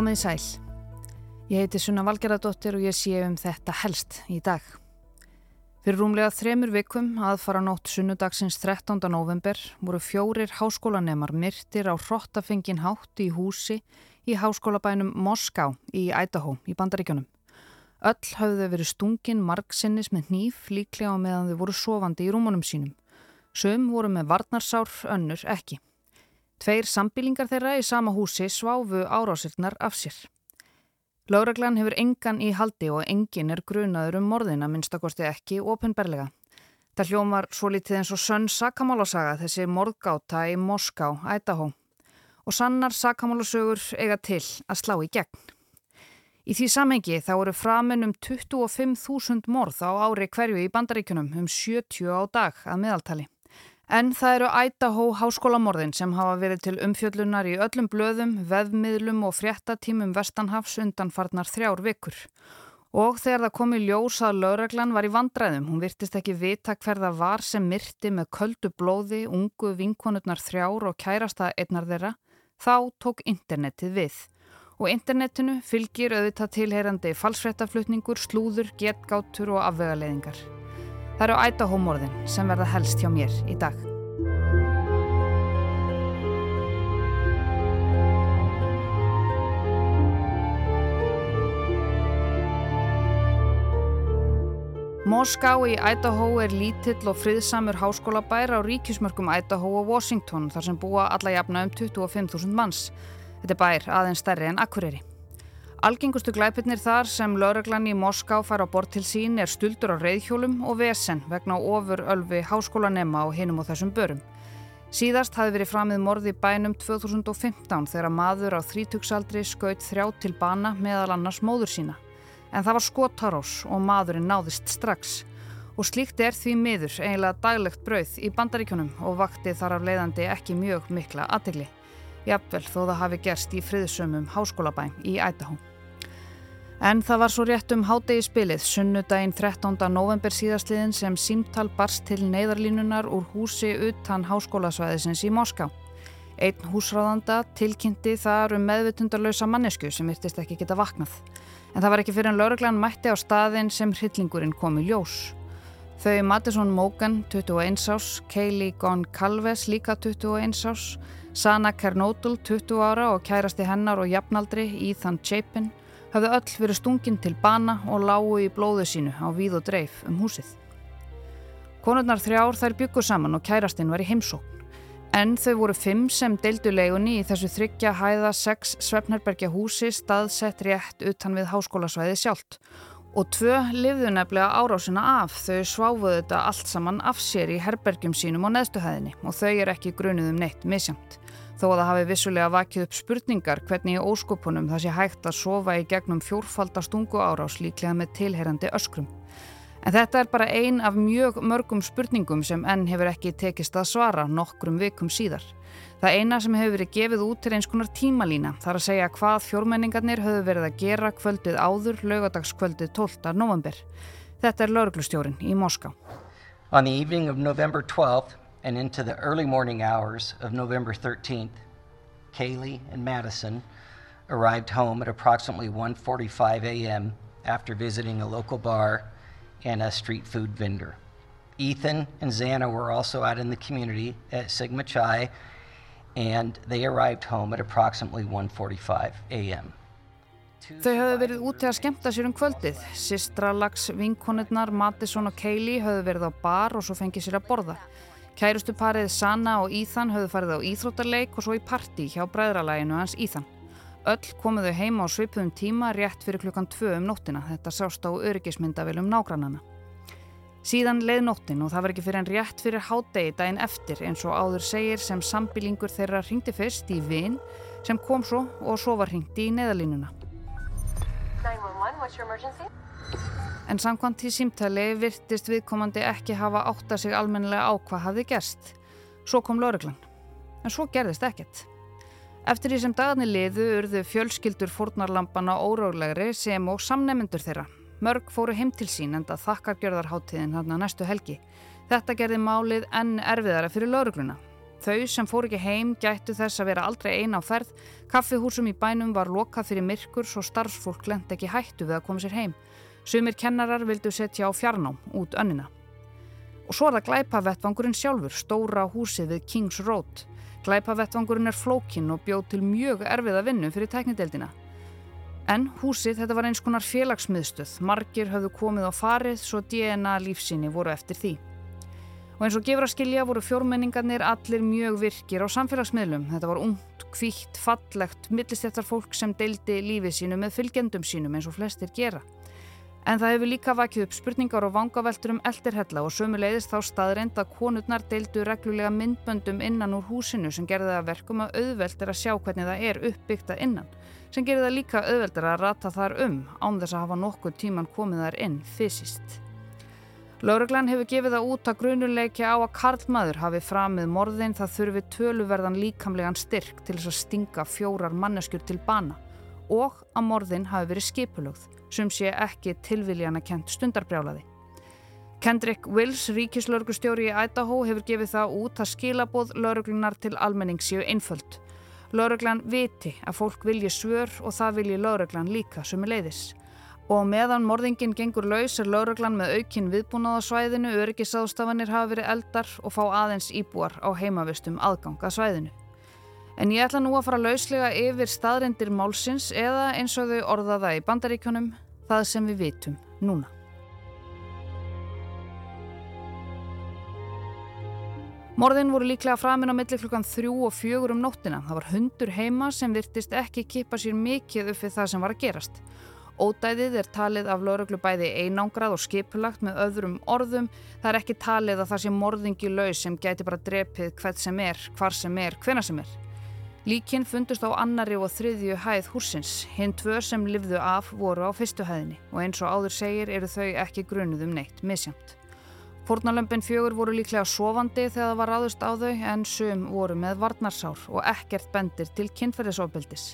Komið í sæl. Ég heiti Sunna Valgeradóttir og ég sé um þetta helst í dag. Fyrir rúmlega þremur vikum aðfara nótt sunnudagsins 13. november voru fjórir háskólanemar myrtir á hrottafengin hátt í húsi í háskólabænum Moská í Ædahó í Bandaríkjónum. Öll hafðu verið stungin margsinnis með nýf líklega á meðan þau voru sofandi í rúmunum sínum. Söm voru með varnarsár, önnur ekki. Tveir sambílingar þeirra í sama húsi sváfu árásirnar af sér. Láreglan hefur engan í haldi og engin er grunaður um morðina minnstakosti ekki ofinberlega. Það hljómar svo litið eins og sönn sakamálasaga þessi morðgáta í Moská, Ædahó. Og sannar sakamálasögur eiga til að slá í gegn. Í því samhengi þá eru framin um 25.000 morð á ári hverju í bandaríkunum um 70 á dag að meðaltali. En það eru Ædahó háskólamorðin sem hafa verið til umfjöllunar í öllum blöðum, veðmiðlum og fréttatímum Vestanhafs undanfarnar þrjár vikur. Og þegar það kom í ljós að lögreglan var í vandræðum, hún virtist ekki vita hverða var sem myrti með köldu blóði, ungu vinkonurnar þrjár og kærasta einnar þeirra, þá tók internetið við. Og internetinu fylgir auðvitað tilheyrandi falsfréttaflutningur, slúður, getgátur og afvegaleðingar. Það eru ætahómorðin sem verða helst hjá mér í dag. Moská í Idaho er lítill og friðsamur háskólabær á ríkismörkum Idaho og Washington þar sem búa alla jafna um 25.000 manns. Þetta bær aðeins stærri en Akureyri. Algengustu glæpirnir þar sem lauruglan í Moská fær á bort til sín er stuldur á reyðhjólum og vesen vegna ofur ölfi háskólanema og hinum og þessum börum. Síðast hafi verið framið morði bænum 2015 þegar maður á þrítugsaldri skaut þrjá til bana meðal annars móður sína. En það var skotarós og maðurinn náðist strax. Og slíkt er því miður eiginlega daglegt brauð í bandaríkjunum og vakti þar af leiðandi ekki mjög mikla aðtegli. Jafnvel þó það hafi gerst í friðsömmum háskólabæn í Ædahóm. En það var svo rétt um hádegi spilið sunnudaginn 13. november síðastliðin sem símtal barst til neyðarlínunar úr húsi utan háskólasvæðisins í Moská. Einn húsráðanda tilkynnti þar um meðvitundarlausa mannesku sem virtist ekki geta vaknað. En það var ekki fyrir en lauruglan mætti á staðin sem hryllingurinn kom í ljós. Þau Madison Mogan, 21 ás, Kaylee Goncalves, líka 21 ás, Sana Kernodl, 20 ára og kærasti hennar og jafnaldri, Ethan Chapin, hafðu öll verið stungin til bana og lágu í blóðu sínu á víð og dreif um húsið. Konurnar þrjár þær byggur saman og kærastinn var í heimsókn. En þau voru fimm sem deildu leigunni í þessu þryggja hæða sex Svefnerbergja húsi staðsett rétt utan við háskólasvæði sjálft. Og tvö lifðu nefnilega árásina af þau sváfuðu þetta allt saman af sér í herbergjum sínum á neðstuhæðinni og þau er ekki grunuð um neitt misjamt. Þó að það hafi vissulega vakið upp spurningar hvernig í óskopunum það sé hægt að sofa í gegnum fjórfaldastungu árás líklega með tilherandi öskrum. En þetta er bara ein af mjög mörgum spurningum sem enn hefur ekki tekist að svara nokkrum vikum síðar. Það eina sem hefur verið gefið út er eins konar tímalína þar að segja hvað fjórmenningarnir höfðu verið að gera kvöldið áður laugadagskvöldið 12. november. Þetta er lauruglustjórin í Moská. On the evening of November 12th and into the early morning hours of November 13th, Kaylee and Madison arrived home at approximately 1:45 a.m. after visiting a local bar and a street food vendor. Ethan and Xana were also out in the community at Sigma Chi and they arrived home at approximately 1:45 a.m. Þau höfðu verið úti að skemta sér um kvöldið. Sistra lags vinkonirnar Madison og Kaylee höfðu verið á bar og svo fengið sér að borða. Kærustu parið Sanna og Íðan höfðu farið á íþróttarleik og svo í parti hjá bræðralæginu hans Íðan. Öll komuðu heima á svipuðum tíma rétt fyrir klukkan tvö um nóttina. Þetta sást á öryggismyndavilum nágrannana. Síðan leið nóttin og það var ekki fyrir en rétt fyrir hádegi daginn eftir eins og áður segir sem sambilingur þeirra ringdi fyrst í vinn sem kom svo og svo var ringdi í neðalínuna. 911, what's your emergency? En samkvæmt í símtali virtist viðkomandi ekki hafa átta sig almennilega á hvað hafði gerst. Svo kom lauruglan. En svo gerðist ekkert. Eftir því sem dagarni liðu urðu fjölskyldur fórnarlampana órálegri sem og samnefnendur þeirra. Mörg fóru heim til sín enda þakkargjörðarháttiðin hann að næstu helgi. Þetta gerði málið enn erfiðara fyrir laurugluna. Þau sem fór ekki heim gættu þess að vera aldrei eina á ferð, kaffihúsum í bænum var lokað fyrir myrkur svo starfsfólk lendi ekki hættu við að koma sér heim. Sumir kennarar vildu setja á fjarnám út önnina. Og svo er það glæpavettvangurinn sjálfur, stóra húsið við Kings Road. Glæpavettvangurinn er flókinn og bjóð til mjög erfiða vinnu fyrir teknideldina. En húsið þetta var eins konar félagsmiðstöð, margir höfðu komið á farið svo DNA lífsíni voru eftir því. Og eins og gefur að skilja voru fjórmenningarnir allir mjög virkir á samfélagsmiðlum. Þetta var ungt, kvítt, fallegt, millistjættar fólk sem deildi lífið sínu með fylgjendum sínum eins og flestir gera. En það hefur líka vakið upp spurningar og vangaveltur um eldirhella og sömu leiðist þá staðreind að konurnar deildu reglulega myndböndum innan úr húsinu sem gerði það verkum að auðvelt er að sjá hvernig það er uppbyggt að innan, sem gerði það líka auðvelt er að rata þar um án þess að hafa nokkuð tíman komið þar inn fysiskt. Lauruglan hefur gefið það út að grunuleiki á að Karlmaður hafi framið morðin það þurfi töluverðan líkamlegan styrk til þess að stinga fjórar manneskjur til bana og að morðin hafi verið skipulögð sem sé ekki tilviljana kent stundarbrjálaði. Kendrick Wills, ríkislaurugustjóri í Idaho, hefur gefið það út að skilabóð lauruglunar til almenning séu einföld. Lauruglan viti að fólk vilji svör og það vilji lauruglan líka sem er leiðis og meðan morðingin gengur laus er lauruglan með aukinn viðbúnaðasvæðinu, öryggisástafanir hafa verið eldar og fá aðeins íbúar á heimavistum aðgang að svæðinu. En ég ætla nú að fara lauslega yfir staðrendir málsins eða eins og þau orðaða í bandaríkjónum, það sem við vitum núna. Morðin voru líklega framin á milli klukkan þrjú og fjögur um nóttina. Það var hundur heima sem virtist ekki kippa sér mikið upp við það sem var að gerast. Ódæðið er talið af lauruglu bæði einangrað og skipulagt með öðrum orðum. Það er ekki talið að það sé morðingi laus sem gæti bara drepið hvert sem er, hvar sem er, hvena sem er. Líkinn fundust á annari og þriðju hæð húsins. Hinn tvö sem livðu af voru á fyrstu hæðinni og eins og áður segir eru þau ekki grunuð um neitt misjamt. Fornalömpin fjögur voru líklega sofandi þegar það var ráðust á þau en sum voru með varnarsár og ekkert bendir til kynferðisofbildis.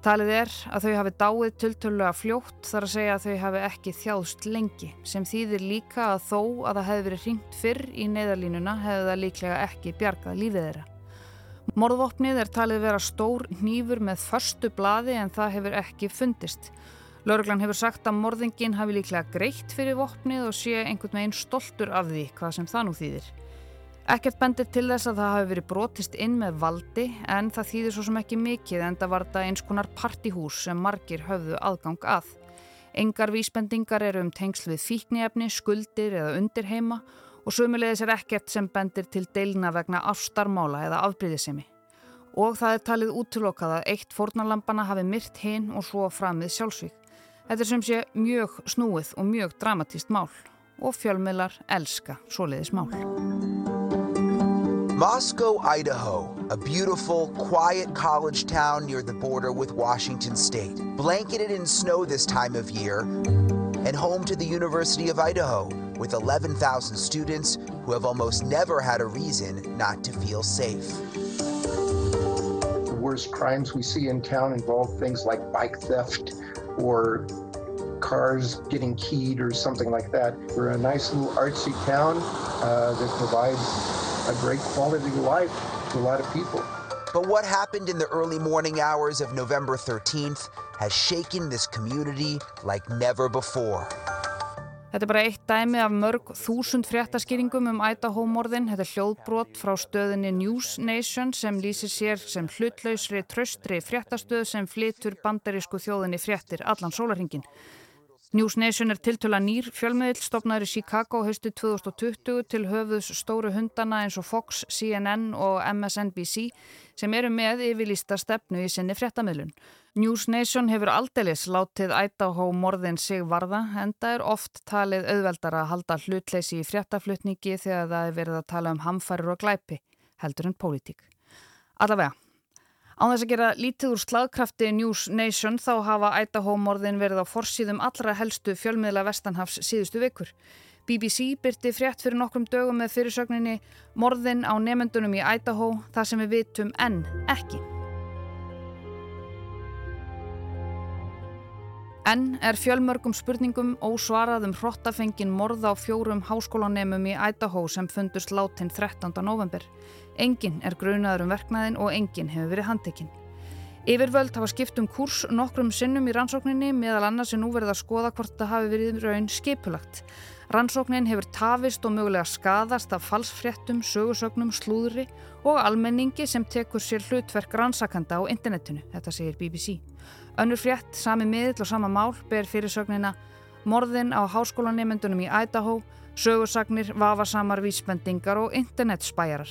Talið er að þau hafi dáið tulltölulega fljótt þar að segja að þau hafi ekki þjáðst lengi sem þýðir líka að þó að það hefði verið hringt fyrr í neyðarlínuna hefði það líklega ekki bjargað lífið þeirra. Morðvopnið er talið vera stór nýfur með förstu bladi en það hefur ekki fundist. Lörglann hefur sagt að morðingin hafi líklega greitt fyrir vopnið og sé einhvern veginn stoltur af því hvað sem það nú þýðir. Ekkert bendir til þess að það hafi verið brotist inn með valdi en það þýðir svo sem ekki mikið en það var þetta eins konar partihús sem margir höfðu aðgang að. Engar vísbendingar eru um tengsl við fíkniefni, skuldir eða undirheima og sömulegis er ekkert sem bendir til deilina vegna ástarmála eða afbríðisemi. Og það er talið útlokað að eitt fórnarlampana hafi myrt hinn og svo framið sjálfsvík. Þetta er sem sé mjög snúið og mjög dramatíst mál og fjölmiðlar elska svoleiðis mál. Moscow, Idaho, a beautiful, quiet college town near the border with Washington state, blanketed in snow this time of year, and home to the University of Idaho, with 11,000 students who have almost never had a reason not to feel safe. The worst crimes we see in town involve things like bike theft or cars getting keyed or something like that. We're a nice little artsy town uh, that provides a great quality of life to a lot of people. But what happened in the early morning hours of November 13th has shaken this community like never before. Þetta er bara eitt dæmi af mörg þúsund fréttaskýringum um Idaho-morðin. Þetta er hljóðbrot frá stöðinni News Nation sem lýsir sér sem hlutlausri tröstri fréttastöð sem flytur bandarísku þjóðinni fréttir allan sólarhingin. News Nation er tiltöla nýr fjölmiðil stopnaður í Chicago haustu 2020 til höfuðs stóru hundana eins og Fox, CNN og MSNBC sem eru með yfirlýsta stefnu í sinni fréttamiðlun. News Nation hefur aldeilis látið Idaho morðin sig varða en það er oft talið auðveldar að halda hlutleysi í fréttaflutningi þegar það er verið að tala um hamfærir og glæpi heldur en pólitík. Allavega. Án þess að gera lítið úr slagkrafti News Nation þá hafa Idaho-morðin verið á forsýðum allra helstu fjölmiðla Vestanhafs síðustu vikur. BBC byrti frétt fyrir nokkrum dögum með fyrirsögninni Morðin á nefendunum í Idaho, það sem við vitum enn ekki. Enn er fjölmörgum spurningum ósvaraðum hrottafengin morða á fjórum háskólanemum í Idaho sem fundust látin 13. november. Engin er grunaður um verknæðin og engin hefur verið handtekinn. Yfirvöld hafa skipt um kurs nokkrum sinnum í rannsókninni meðal annars er nú verið að skoða hvort það hafi verið raun skipulagt. Rannsóknin hefur tafist og mögulega skadast af falsfréttum, sögursögnum, slúðri og almenningi sem tekur sér hlutverk rannsakanda á internetinu, þetta segir BBC. Önnur frétt, sami miðl og sama mál ber fyrirsögnina Morðin á háskólanemyndunum í Idaho, sögursagnir, vafasamar vísbendingar og internetspæjarar.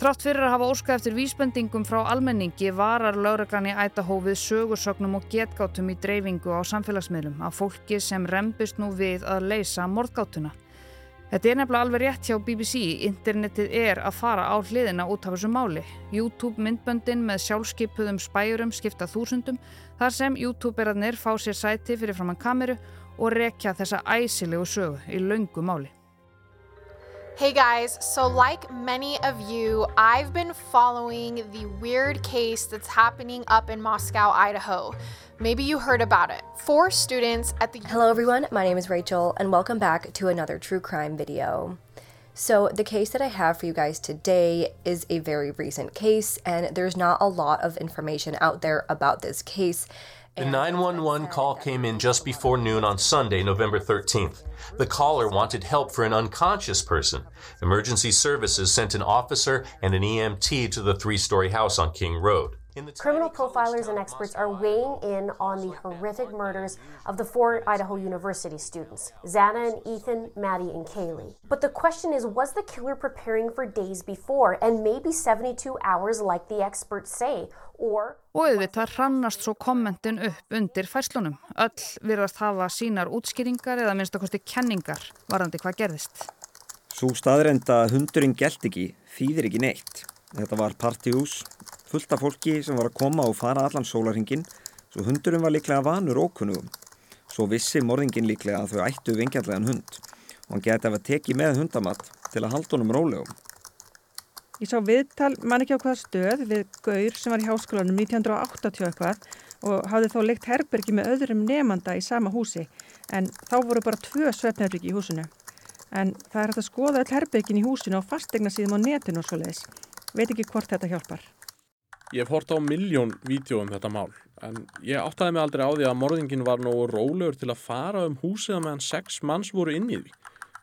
Þrátt fyrir að hafa óskað eftir vísbendingum frá almenningi varar lauraglan í Idaho við sögursögnum og getgátum í dreifingu á samfélagsmiðlum af fólki sem rempist nú við að leysa mordgátuna. Þetta er nefnilega alveg rétt hjá BBC, internetið er að fara á hliðina út af þessu máli. YouTube myndböndin með sjálfskeipuðum spæjurum skipta þúsundum þar sem YouTuberarnir fá sér sæti fyrir framann kameru og rekja þessa æsilegu sögu í laungu máli. Hey guys, so like many of you, I've been following the weird case that's happening up in Moscow, Idaho. Maybe you heard about it. Four students at the. Hello everyone, my name is Rachel, and welcome back to another true crime video. So, the case that I have for you guys today is a very recent case, and there's not a lot of information out there about this case. The 911 call came in just before noon on Sunday, November 13th. The caller wanted help for an unconscious person. Emergency services sent an officer and an EMT to the three story house on King Road. Criminal profilers and experts are weighing in on the horrific murders of the four Idaho University students Zana and Ethan, Maddie, and Kaylee. But the question is was the killer preparing for days before and maybe 72 hours, like the experts say? Og auðvitað hrannast svo kommentin upp undir færslunum. Öll virðast hafa sínar útskýringar eða minnstakosti kenningar varandi hvað gerðist. Svo staðrenda hundurinn gælt ekki, þýðir ekki neitt. Þetta var partíhús, fullt af fólki sem var að koma og fara allan sólaringin, svo hundurinn var líklega vanur ókunnugum. Svo vissi morðingin líklega að þau ættu vingjallegan hund og hann geti að teki með hundamatt til að halda honum rólegum. Ég sá viðtal, man ekki á hvaða stöð, við Gaur sem var í háskólanum 1980 eitthvað og hafði þó leikt herbergi með öðrum nefnanda í sama húsi en þá voru bara tvö svefnherbergi í húsinu. En það er hægt að skoða öll herbergin í húsinu á fastegna síðan á netinu og svo leiðis. Veit ekki hvort þetta hjálpar. Ég hef hort á miljón vídeo um þetta mál en ég áttaði mig aldrei á því að morðingin var nógu rólegur til að fara um húsið meðan sex manns voru inn í því.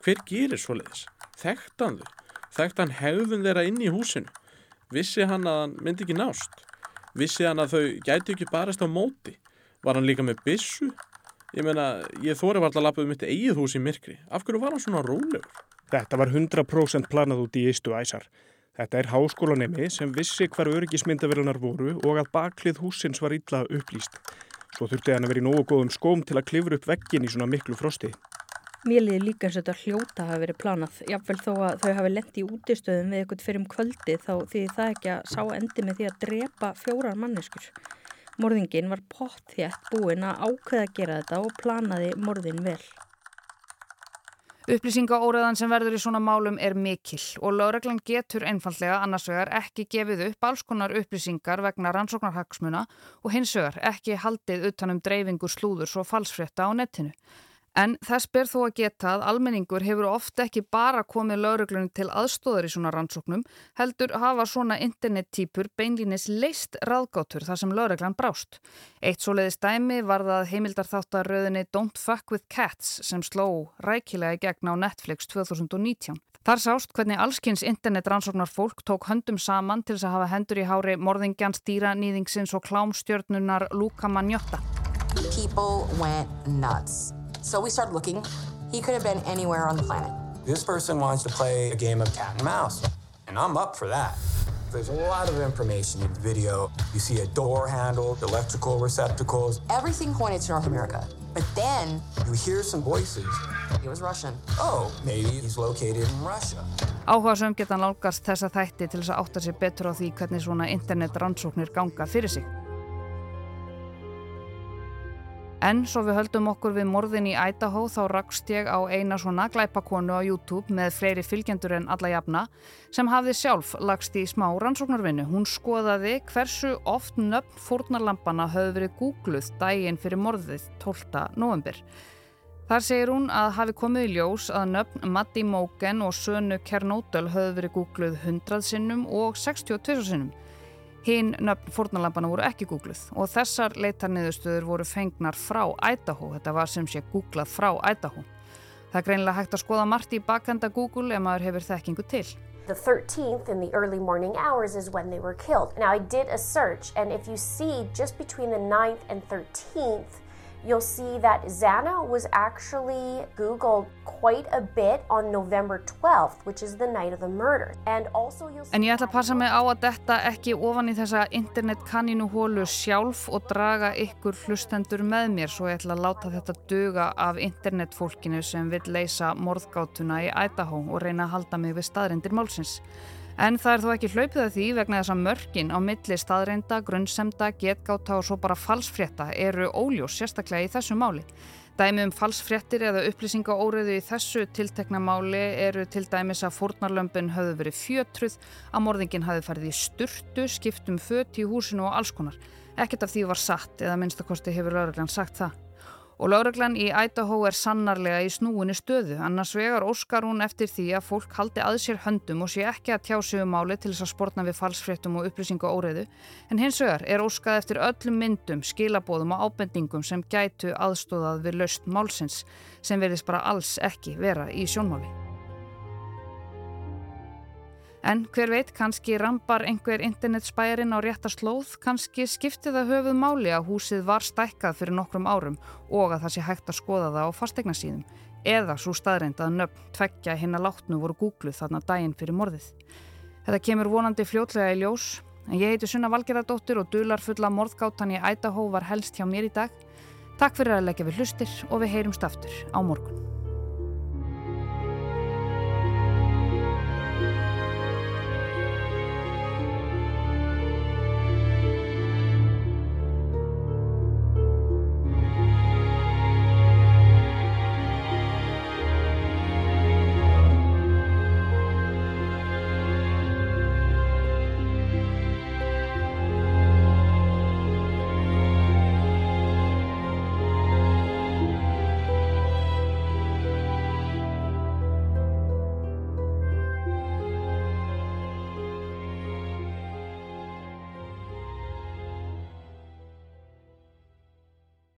Hver gerir svo leiðis? Þekktan þau? Þekkt hann hefðun þeirra inn í húsinu. Vissi hann að hann myndi ekki nást. Vissi hann að þau gæti ekki barist á móti. Var hann líka með bissu? Ég meina, ég þóri var alltaf að lappa um mitt eigið hús í myrkri. Af hverju var hann svona rólegur? Þetta var 100% planað út í eistu æsar. Þetta er háskólanemi sem vissi hvar öryggismyndavelunar voru og að baklið húsins var illa upplýst. Svo þurfti hann að vera í nógu góðum skóm til að klifra upp veggin í svona miklu frosti. Mér liði líka eins og þetta hljóta hafi verið planað. Jáfnvel þó að þau hafi lendi í útistöðum við eitthvað fyrir um kvöldi þá því það ekki að sá endi með því að drepa fjórar manneskur. Morðingin var pott þétt búin að ákveða að gera þetta og planaði morðin vel. Upplýsingaóreðan sem verður í svona málum er mikil og lögreglan getur einfallega annars vegar ekki gefið upp alls konar upplýsingar vegna rannsóknarhagsmuna og hins vegar ekki haldið utanum dreifingu slúður svo falsfrétta á netinu. En þess ber þó að geta að almenningur hefur ofta ekki bara komið lauruglunum til aðstóðar í svona rannsóknum, heldur hafa svona internettýpur beinlínis leist ráðgátur þar sem lauruglan brást. Eitt svo leiðist dæmi var það heimildarþáttaröðinni Don't Fuck With Cats sem sló rækilega í gegn á Netflix 2019. Þar sást hvernig allskynns internetrannsóknar fólk tók höndum saman til þess að hafa hendur í hári morðingjans dýra nýðingsins og klámstjörnunar Luka Magnotta. People went nuts. So we started looking. He could have been anywhere on the planet. This person wants to play a game of cat and mouse, and I'm up for that. There's a lot of information in the video. You see a door handle, electrical receptacles. Everything pointed to North America. But then you hear some voices. It was Russian. Oh, maybe he's located in Russia. Áhuga sem geta nálgast þessa þætti til þess að átta sér betur á því hvernig svona internet rannsóknir ganga fyrir sig. En svo við höldum okkur við morðin í Idaho þá rakst ég á eina svona glæpakonu á YouTube með fleiri fylgjendur en alla jafna sem hafði sjálf lagst í smá rannsóknarvinnu. Hún skoðaði hversu oft nöfn fórnarlampana höfðu verið googluð dægin fyrir morðið 12. november. Þar segir hún að hafi komið í ljós að nöfn Matti Móken og sönu Kernódal höfðu verið googluð 100 sinnum og 62 sinnum. Hinn nöfn fórnalampana voru ekki googluð og þessar leitarniðurstöður voru fengnar frá Idaho. Þetta var sem sé googlað frá Idaho. Það er greinilega hægt að skoða margt í bakenda Google ef maður hefur þekkingu til. The 13th in the early morning hours is when they were killed. Now I did a search and if you see just between the 9th and 13th you'll see that Xana was actually Googled quite a bit on November 12th, which is the night of the murder. And also you'll see... En ég ætla að passa mig á að detta ekki ofan í þessa internetkanninuhólu sjálf og draga ykkur hlustendur með mér svo ég ætla að láta þetta duga af internetfólkinu sem vil leysa morðgátuna í Idaho og reyna að halda mig við staðrindir málsins. En það er þó ekki hlaupið að því vegna þess að mörkin á milli staðreinda, grunnsemda, getgáta og svo bara falsfrétta eru óljós sérstaklega í þessu máli. Dæmi um falsfréttir eða upplýsingaóriðu í þessu tiltekna máli eru til dæmis að fórnarlömpin höfðu verið fjötruð, að morðingin hafi farið í sturtu, skiptum fött í húsinu og alls konar. Ekkert af því var satt eða minnstakosti hefur lauruglan sagt það. Og lauruglan í Idaho er sannarlega í snúinu stöðu, annars vegar óskar hún eftir því að fólk haldi að sér höndum og sé ekki að tjá sig um máli til þess að spórna við falsfréttum og upplýsingu óreiðu, en hins vegar er óskað eftir öllum myndum, skilabóðum og ábendingum sem gætu aðstóðað við löst málsins, sem verðist bara alls ekki vera í sjónmáli. En hver veit, kannski rambar einhver internetspærin á rétta slóð, kannski skipti það höfuð máli að húsið var stækkað fyrir nokkrum árum og að það sé hægt að skoða það á fastegna síðum. Eða svo staðreind að nöfn tveggja hinn að látnu voru gúgluð þarna daginn fyrir morðið. Þetta kemur vonandi fljótlega í ljós, en ég heiti Sunna Valgerðardóttir og dular fulla morðgáttan í Idaho var helst hjá mér í dag. Takk fyrir að leggja við hlustir og við heyrumst aftur á morgun.